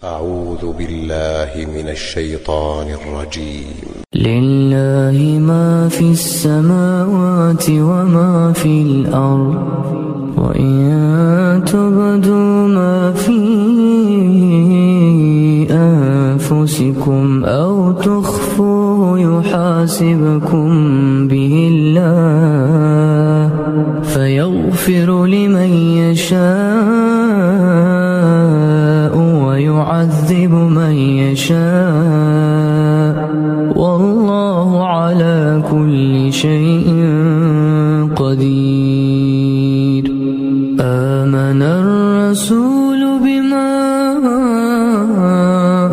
أعوذ بالله من الشيطان الرجيم. لله ما في السماوات وما في الأرض وإن تبدوا ما في أنفسكم أو تخفوه يحاسبكم به الله فيغفر لمن يشاء. ويعذب من يشاء. والله على كل شيء قدير. آمن الرسول بما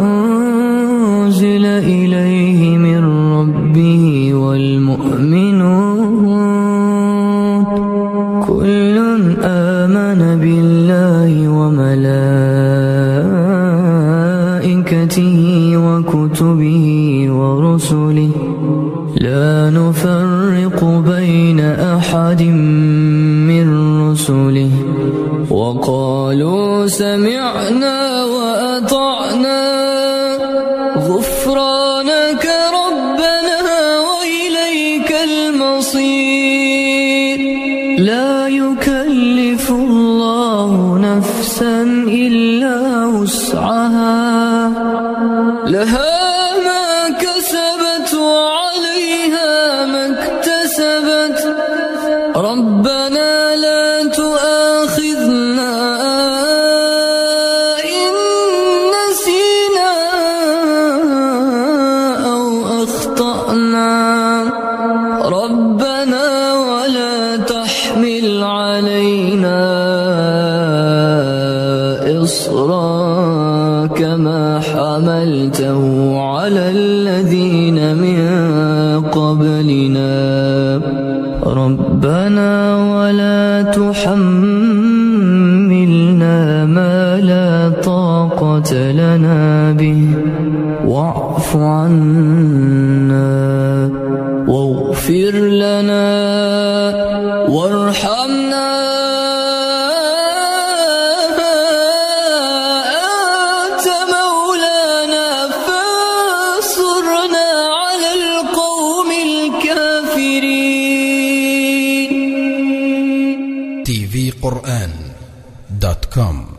أنزل إليه من ربه والمؤمنون. كل آمن بالله وملائكته. وكتبه ورسله. لا نفرق بين أحد من رسله. وقالوا سمعنا وأطعنا. غفرانك ربنا وإليك المصير. لا يكلف الله نفسا إلا وسعها. لها ما كسبت وعليها ما اكتسبت. ربنا لا تؤاخذنا إن نسينا أو أخطأنا. ربنا ولا تحمل علينا إصرا كما حملته على الذين من قبلنا. ربنا ولا تحملنا ما لا طاقة لنا به. واعف عنا واغفر لنا وارحمنا. الكافرين tvقرآن دوت كوم